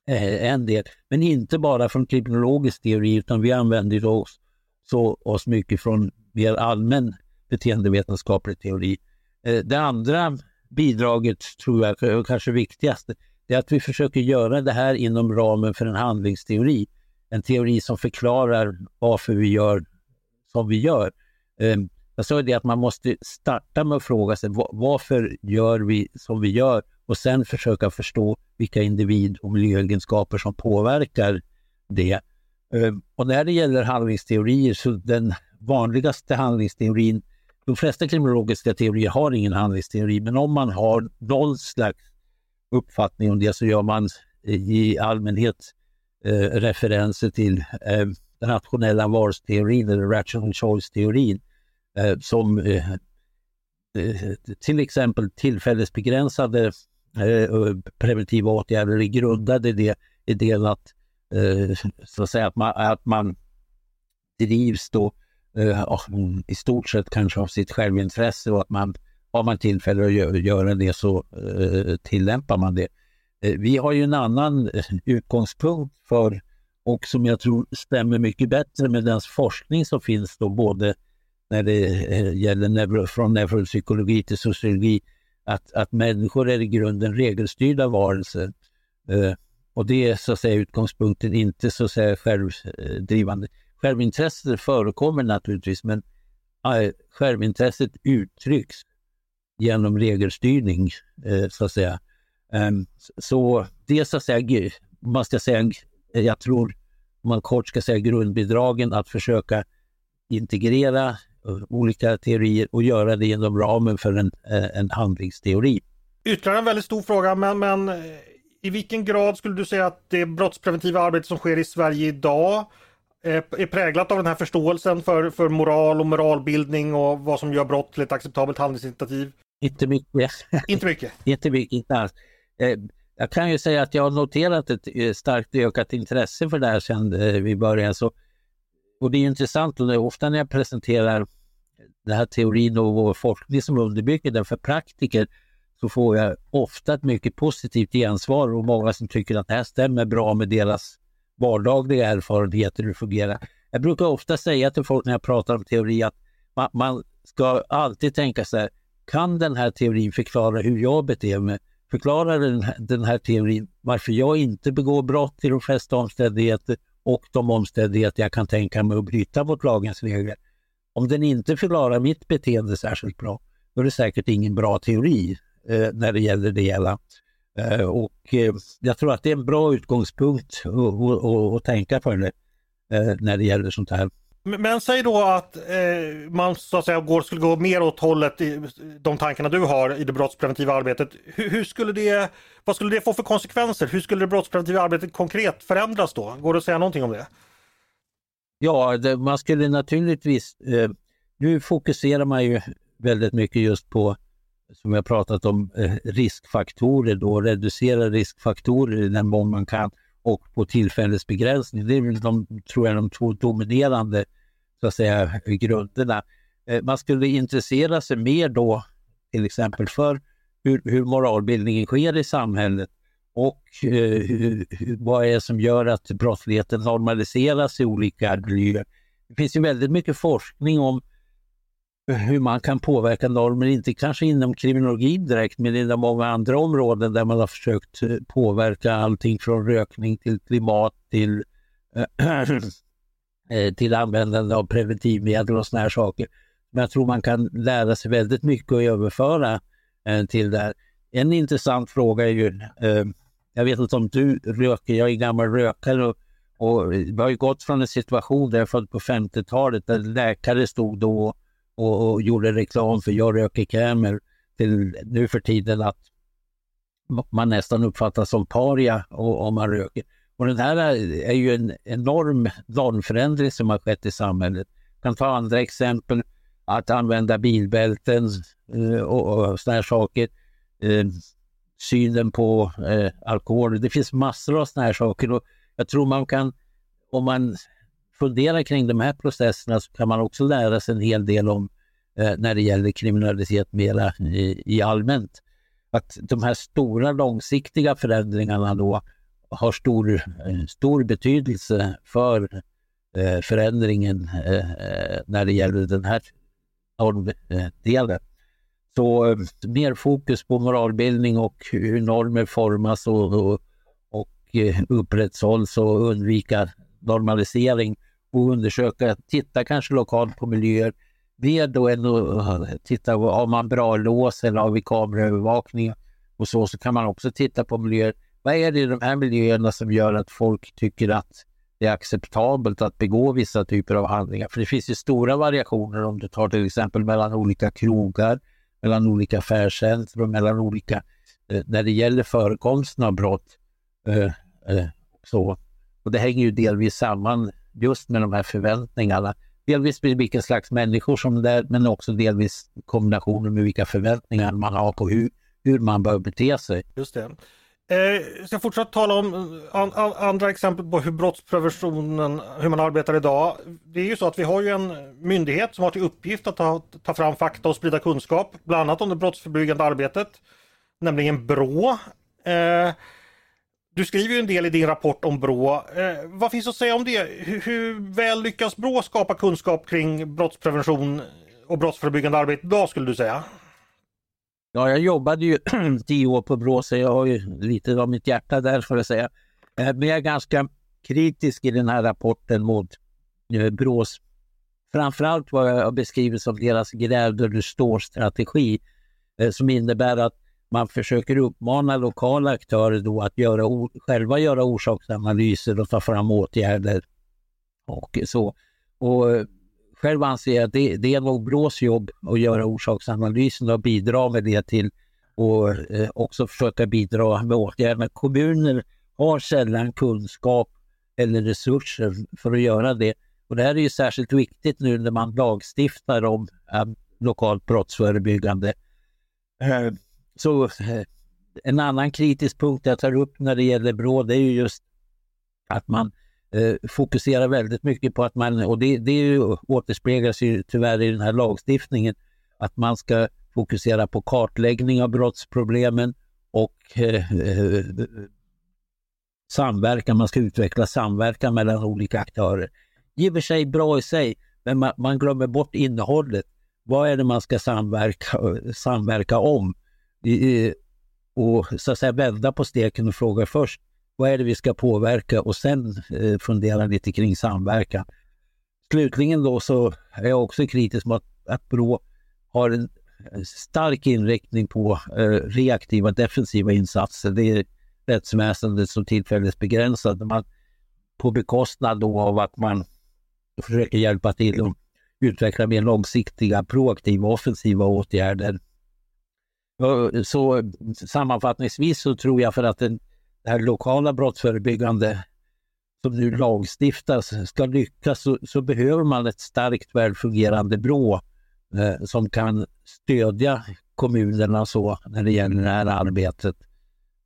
B: Eh, en del. Men inte bara från kriminologisk teori utan vi använder oss, så, oss mycket från mer allmän beteendevetenskaplig teori. Eh, det andra bidraget, tror jag, kanske viktigaste, det är att vi försöker göra det här inom ramen för en handlingsteori. En teori som förklarar varför vi gör som vi gör. Ehm, jag sa det att man måste starta med att fråga sig varför gör vi som vi gör och sen försöka förstå vilka individ och miljöegenskaper som påverkar det. Ehm, och när det gäller handlingsteorier så den vanligaste handlingsteorin, de flesta kriminologiska teorier har ingen handlingsteori, men om man har någon slags uppfattning om det så gör man i allmänhet eh, referenser till eh, den nationella valsteorin eller rational choice-teorin eh, som eh, eh, till exempel tillfällesbegränsade eh, preventiva åtgärder är grundade i det, idén att, eh, så att, säga, att, man, att man drivs då eh, i stort sett kanske av sitt självintresse och att man har man tillfälle att gö göra det så eh, tillämpar man det. Eh, vi har ju en annan eh, utgångspunkt för och som jag tror stämmer mycket bättre med den forskning som finns då både när det gäller neuro, från neuropsykologi till sociologi, att, att människor är i grunden regelstyrda varelser. Eh, och det är så att säga utgångspunkten, inte så att säga självdrivande. Självintresset förekommer naturligtvis, men eh, självintresset uttrycks genom regelstyrning, eh, så att säga. Eh, så det så att säga, man ska säga, jag tror om man kort ska säga grundbidragen att försöka integrera olika teorier och göra det inom ramen för en, uh, en handlingsteori.
A: Ytterligare en väldigt stor fråga, men, men i vilken grad skulle du säga att det brottspreventiva arbete som sker i Sverige idag är präglat av den här förståelsen för, för moral och moralbildning och vad som gör brott till ett acceptabelt handlingsinitiativ?
B: Inte mycket.
A: Inte mycket?
B: inte mycket, inte alls. Eh, jag kan ju säga att jag har noterat ett eh, starkt ökat intresse för det här sedan eh, vi började. Så, och det är intressant och det är ofta när jag presenterar den här teorin och vår forskning som underbygger den för praktiker så får jag ofta ett mycket positivt gensvar och många som tycker att det här stämmer bra med deras vardagliga erfarenheter hur det fungerar. Jag brukar ofta säga till folk när jag pratar om teori att man, man ska alltid tänka så här, kan den här teorin förklara hur jag beter mig? Förklarar den, den här teorin varför jag inte begår brott i de flesta omständigheter och de omständigheter jag kan tänka mig att bryta mot lagens regler. Om den inte förklarar mitt beteende särskilt bra, då är det säkert ingen bra teori eh, när det gäller det hela. Eh, och eh, jag tror att det är en bra utgångspunkt att tänka på det eh, när det gäller sånt här.
A: Men säg då att eh, man så att säga går, skulle gå mer åt hållet i de tankarna du har i det brottspreventiva arbetet. Hur, hur, skulle det, vad skulle det få för konsekvenser? Hur skulle det brottspreventiva arbetet konkret förändras då? Går det att säga någonting om det?
B: Ja, det, man skulle naturligtvis... Eh, nu fokuserar man ju väldigt mycket just på, som jag pratat om, eh, riskfaktorer då, reducera riskfaktorer i den mån man kan och på tillfällesbegränsning. Det är väl de, tror jag, de två dominerande så att säga, grunderna. Eh, man skulle intressera sig mer då till exempel för hur, hur moralbildningen sker i samhället och eh, hur, vad är det som gör att brottsligheten normaliseras i olika miljöer. Det finns ju väldigt mycket forskning om hur man kan påverka normer, inte kanske inom kriminologin direkt, men inom många andra områden där man har försökt eh, påverka allting från rökning till klimat till, äh, till användande av preventivmedel och sådana här saker. Men jag tror man kan lära sig väldigt mycket och överföra äh, till det här. En intressant fråga är ju, äh, jag vet inte om du röker, jag är gammal rökare och, och vi har ju gått från en situation där jag född på 50-talet där läkare stod då och, och gjorde reklam för jag röker krämer till nu för tiden att man nästan uppfattas som paria om man röker. Och den här är ju en enorm normförändring som har skett i samhället. Jag kan ta andra exempel, att använda bilbälten eh, och, och sådana här saker. Eh, synen på eh, alkohol. Det finns massor av sådana här saker och jag tror man kan, om man funderar kring de här processerna så kan man också lära sig en hel del om eh, när det gäller kriminalitet mera i, i allmänt. Att de här stora långsiktiga förändringarna då har stor, eh, stor betydelse för eh, förändringen eh, eh när det gäller den här delen. Så eh, mer fokus på moralbildning och hur normer formas och, och, och eh, upprätthålls och undvika normalisering och undersöka, titta kanske lokalt på miljöer. Mer då än att titta, har man bra lås eller har vi kameraövervakning och så, så kan man också titta på miljöer. Vad är det i de här miljöerna som gör att folk tycker att det är acceptabelt att begå vissa typer av handlingar? För det finns ju stora variationer om du tar till exempel mellan olika krogar, mellan olika affärscentrum, mellan olika, eh, när det gäller förekomsten av brott. Eh, eh, så. Och det hänger ju delvis samman just med de här förväntningarna. Delvis med vilken slags människor som det är, men också delvis kombinationen med vilka förväntningar man har på hur, hur man bör bete sig.
A: Just det. Eh, ska fortsätta tala om eh, an, an, andra exempel på hur brottspreventionen, hur man arbetar idag. Det är ju så att vi har ju en myndighet som har till uppgift att ta, ta fram fakta och sprida kunskap, bland annat om det brottsförebyggande arbetet, nämligen BRÅ. Eh, du skriver ju en del i din rapport om BRÅ. Eh, vad finns att säga om det? Hur, hur väl lyckas BRÅ skapa kunskap kring brottsprevention och brottsförebyggande arbete idag skulle du säga?
B: Ja, jag jobbade ju tio år på BRÅ så jag har ju lite av mitt hjärta där får jag säga. Eh, men jag är ganska kritisk i den här rapporten mot eh, BRÅs, framförallt vad jag beskriver som deras gräv där du står-strategi eh, som innebär att man försöker uppmana lokala aktörer då att göra, själva göra orsaksanalyser och ta fram åtgärder och så. Och eh, själv anser jag att det, det är nog BRÅs jobb att göra orsaksanalysen och bidra med det till och eh, också försöka bidra med åtgärder. Kommuner har sällan kunskap eller resurser för att göra det. Och det här är ju särskilt viktigt nu när man lagstiftar om eh, lokalt brottsförebyggande. Eh, så eh, en annan kritisk punkt jag tar upp när det gäller BRÅ det är ju just att man eh, fokuserar väldigt mycket på att man, och det, det är ju, återspeglas ju tyvärr i den här lagstiftningen, att man ska fokusera på kartläggning av brottsproblemen och eh, eh, samverkan. Man ska utveckla samverkan mellan olika aktörer. I och för sig bra i sig, men man, man glömmer bort innehållet. Vad är det man ska samverka, samverka om? I, och så att säga vända på steken och fråga först vad är det vi ska påverka och sen eh, fundera lite kring samverkan. Slutligen då så är jag också kritisk mot att Brå har en stark inriktning på eh, reaktiva defensiva insatser. Det är rättsväsendet som tillfälligt begränsat. Man, på bekostnad då av att man försöker hjälpa till att utveckla mer långsiktiga, proaktiva, offensiva åtgärder. Så sammanfattningsvis så tror jag för att den, det här lokala brottsförebyggande som nu lagstiftas ska lyckas så, så behöver man ett starkt välfungerande BRÅ eh, som kan stödja kommunerna så när det gäller det här arbetet.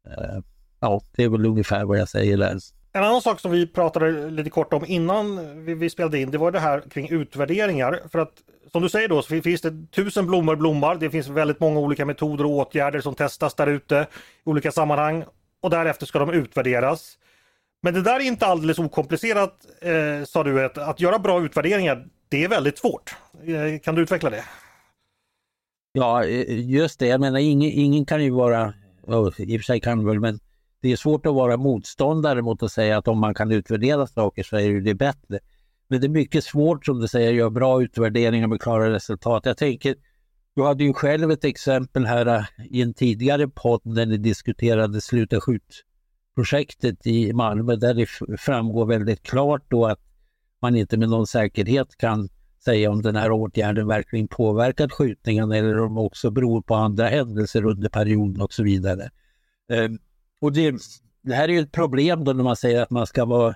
B: Eh, ja, det är väl ungefär vad jag säger där.
A: En annan sak som vi pratade lite kort om innan vi, vi spelade in, det var det här kring utvärderingar. För att som du säger då så finns det tusen blommor blommar. Det finns väldigt många olika metoder och åtgärder som testas där ute i olika sammanhang och därefter ska de utvärderas. Men det där är inte alldeles okomplicerat, eh, sa du, att, att göra bra utvärderingar, det är väldigt svårt. Eh, kan du utveckla det?
B: Ja, eh, just det. Jag menar, ingen, ingen kan ju vara, oh, i och för sig kan väl, men det är svårt att vara motståndare mot att säga att om man kan utvärdera saker så är det bättre. Men det är mycket svårt som du säger, att göra bra utvärderingar med klara resultat. Jag tänker, du hade ju själv ett exempel här äh, i en tidigare podd när ni diskuterade Sluta skjut-projektet i Malmö där det framgår väldigt klart då att man inte med någon säkerhet kan säga om den här åtgärden verkligen påverkat skjutningen eller om det också beror på andra händelser under perioden och så vidare. Ehm, och det, det här är ju ett problem då när man säger att man ska vara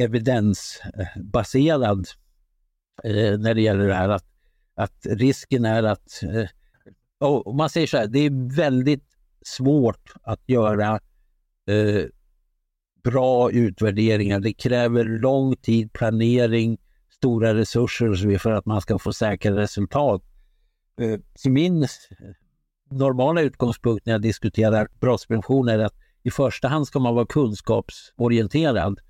B: evidensbaserad eh, när det gäller det här. Att, att risken är att, eh, och man säger så här, det är väldigt svårt att göra eh, bra utvärderingar. Det kräver lång tid, planering, stora resurser för att man ska få säkra resultat. Eh, så min normala utgångspunkt när jag diskuterar brottsprevention är att i första hand ska man vara kunskapsorienterad.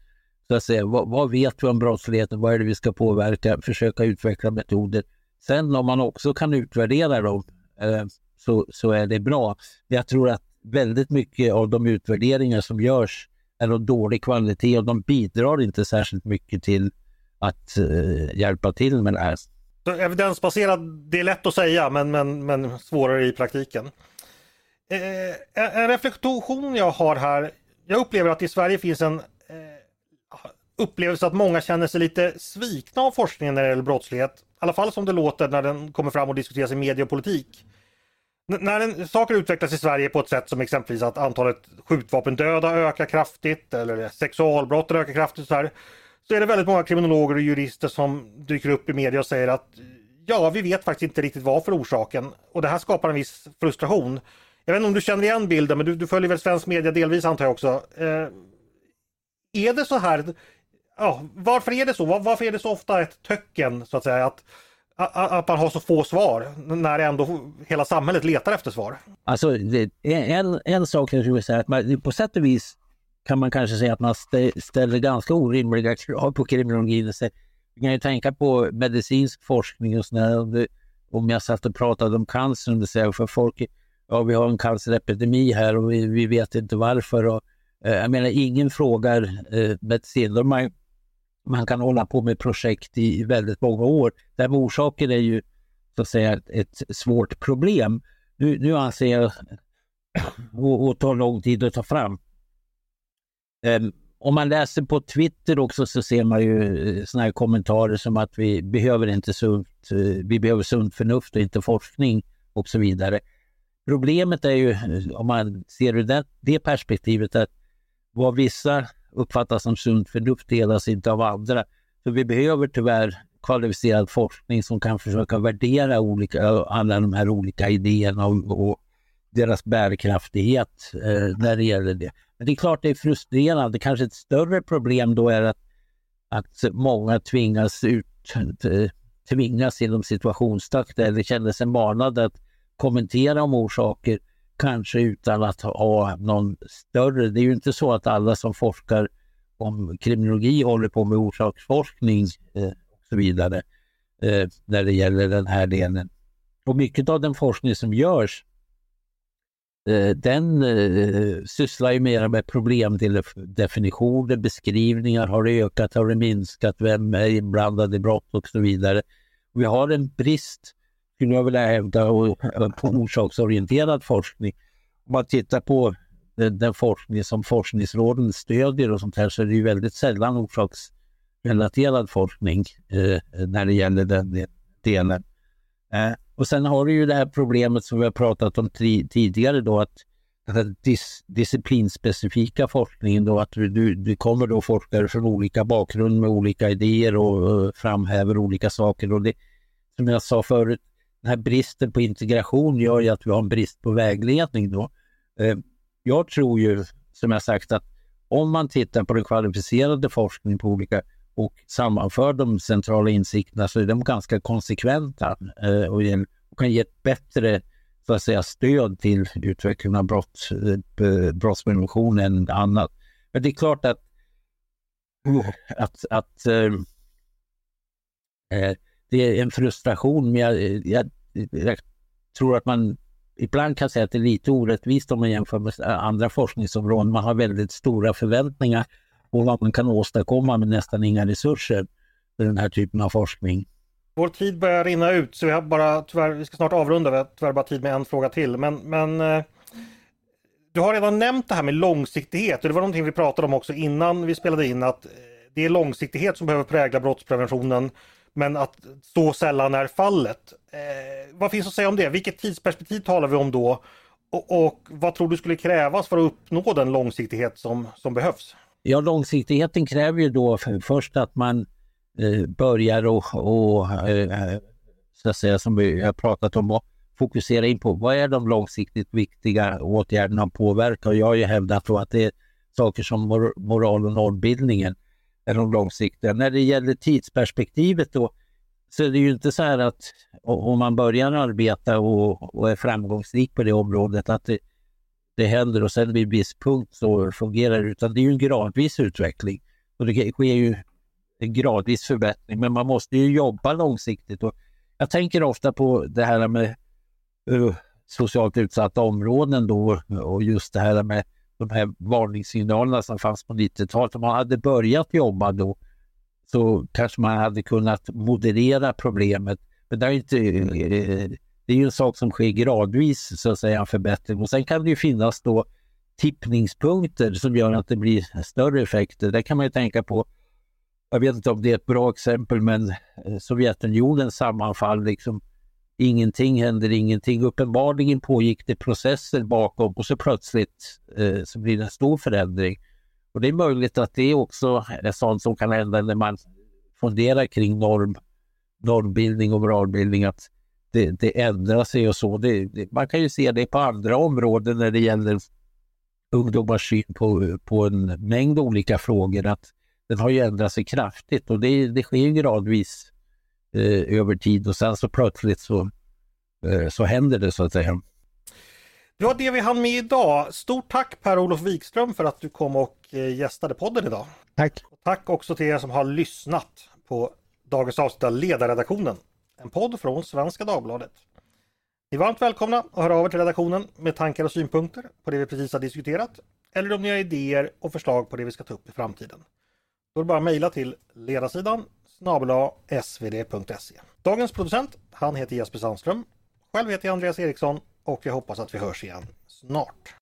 B: Så att säga, vad, vad, vet vi om brottsligheten? Vad är det vi ska påverka? Försöka utveckla metoder. Sen om man också kan utvärdera dem eh, så, så är det bra. Jag tror att väldigt mycket av de utvärderingar som görs är av dålig kvalitet och de bidrar inte särskilt mycket till att eh, hjälpa till med det här.
A: Så evidensbaserad, det är lätt att säga men, men, men svårare i praktiken. Eh, en reflektion jag har här. Jag upplever att i Sverige finns en upplevelse att många känner sig lite svikna av forskningen när det gäller brottslighet. I alla fall som det låter när den kommer fram och diskuteras i media och politik. N när en, saker utvecklas i Sverige på ett sätt som exempelvis att antalet skjutvapendöda ökar kraftigt eller sexualbrotten ökar kraftigt så här så är det väldigt många kriminologer och jurister som dyker upp i media och säger att ja, vi vet faktiskt inte riktigt vad för orsaken och det här skapar en viss frustration. Jag vet inte om du känner igen bilden, men du, du följer väl svensk media delvis antar jag också. Eh, är det så här? Ja, varför är det så? Varför är det så ofta ett töcken så att säga att, att man har så få svar när ändå hela samhället letar efter svar?
B: Alltså det, en, en sak jag skulle säga att man, på sätt och vis kan man kanske säga att man ställer ganska orimliga krav på kriminologin. Vi kan ju tänka på medicinsk forskning och sådär. Om jag satt och pratade om cancer, det säger för folk, ja vi har en cancerepidemi här och vi, vi vet inte varför. Och, eh, jag menar, ingen frågar eh, medicin. Man, man kan hålla på med projekt i, väldigt många år. Där orsaken är ju så att säga ett, svårt problem. Nu, nu anser jag och, och tar lång tid att ta fram. Um, om man läser på Twitter också så ser man ju eh, såna här kommentarer som att vi behöver inte sunt, eh, vi behöver sunt förnuft och inte forskning och så vidare. Problemet är ju, eh, om man ser ur det, det perspektivet, att vad vissa uppfattas som sunt förnuft delas inte av andra. Så vi behöver tyvärr kvalificerad forskning som kan försöka värdera olika, alla de här olika idéerna och, och deras bärkraftighet eh, när det gäller det. Men det är klart det är frustrerande. Kanske ett större problem då är att, att många tvingas ut, eh, tvingas inom situationstakt eller känner sig manade att kommentera om orsaker, kanske utan att ha någon större... Det är ju inte så att alla som forskar om kriminologi håller på med orsaksforskning eh, och så vidare eh, när det gäller den här delen. Och mycket av den forskning som görs eh, den eh, sysslar ju mer med problemdefinitioner, beskrivningar, har det ökat, har det minskat, vem är inblandad i brott och så vidare. Vi har en brist, skulle jag vilja hävda, på orsaksorienterad forskning. Om man tittar på den, den forskning som forskningsråden stödjer och sånt här så är det ju väldigt sällan orsaksrelaterad forskning eh, när det gäller den delen. Eh, och sen har du ju det här problemet som vi har pratat om tidigare då att den dis disciplinspecifika forskningen då att du, du kommer då forskare från olika bakgrund med olika idéer och, och framhäver olika saker och det som jag sa förut, den här bristen på integration gör ju att vi har en brist på vägledning då. Eh, jag tror ju, som jag sagt, att om man tittar på den kvalificerade forskningen på olika och sammanför de centrala insikterna så är de ganska konsekventa eh, och, kan ge ett bättre så att säga, stöd till utvecklingen av brott, eh, brottsprevention än annat. Men det är klart att, att, att äh, det är en frustration, men jag, jag, jag tror att man ibland kan säga att det är lite orättvist om man jämför med andra forskningsområden. Man har väldigt stora förväntningar på vad man kan åstadkomma med nästan inga resurser för den här typen av forskning.
A: Vår tid börjar rinna ut så vi har bara tyvärr, vi ska snart avrunda, vi har tyvärr bara tid med en fråga till. Men, men eh, du har redan nämnt det här med långsiktighet och det var någonting vi pratade om också innan vi spelade in att eh, det är långsiktighet som behöver prägla brottspreventionen men att så sällan är fallet. Eh, vad finns att säga om det? Vilket tidsperspektiv talar vi om då? Och, och, vad tror du skulle krävas för att uppnå den långsiktighet som, som behövs?
B: Ja, långsiktigheten kräver ju då för, först att man eh, börjar och, och eh, så att säga, som vi har pratat om, och fokusera in på vad är de långsiktigt viktiga åtgärderna att påverka? Och jag har ju hävdat då att det är saker som mor moral och normbildningen är de långsiktiga. När det gäller tidsperspektivet då så är det ju inte så här att om man börjar arbeta och, och är framgångsrik på det området att det, det händer och sen vid en viss punkt så fungerar det utan det är ju en gradvis utveckling. Och det sker ju en gradvis förbättring men man måste ju jobba långsiktigt. Och jag tänker ofta på det här med uh, socialt utsatta områden då och just det här med de här varningssignalerna som fanns på 90-talet. Om man hade börjat jobba då så kanske man hade kunnat moderera problemet. Men det är, inte, det är ju en sak som sker gradvis, så att säga, en förbättring. Och sen kan det ju finnas då tippningspunkter som gör att det blir större effekter. Det kan man ju tänka på. Jag vet inte om det är ett bra exempel, men eh, Sovjetunionens sammanfall liksom ingenting händer, ingenting. Uppenbarligen pågick det processer bakom och så plötsligt eh, så blir det en stor förändring. Och det är möjligt att det också är sånt som kan hända när man funderar kring norm, normbildning och moralbildning, att det, det ändrar sig och så. Det, det, man kan ju se det på andra områden när det gäller ungdomars syn på, på en mängd olika frågor, att den har ju ändrat sig kraftigt och det, det sker gradvis eh, över tid och sen så plötsligt så, eh, så händer det så att säga.
A: Det var det vi hann med idag. Stort tack Per-Olof Wikström för att du kom och eh, gästade podden idag.
B: Tack!
A: Och tack också till er som har lyssnat på dagens avsnitt av Ledarredaktionen. En podd från Svenska Dagbladet. Ni är varmt välkomna att höra av er till redaktionen med tankar och synpunkter på det vi precis har diskuterat eller om ni har idéer och förslag på det vi ska ta upp i framtiden. Då är det bara att mejla till ledarsidan snabel svd.se. Dagens producent, han heter Jesper Sandström. Själv heter jag Andreas Eriksson och jag hoppas att vi hörs igen snart.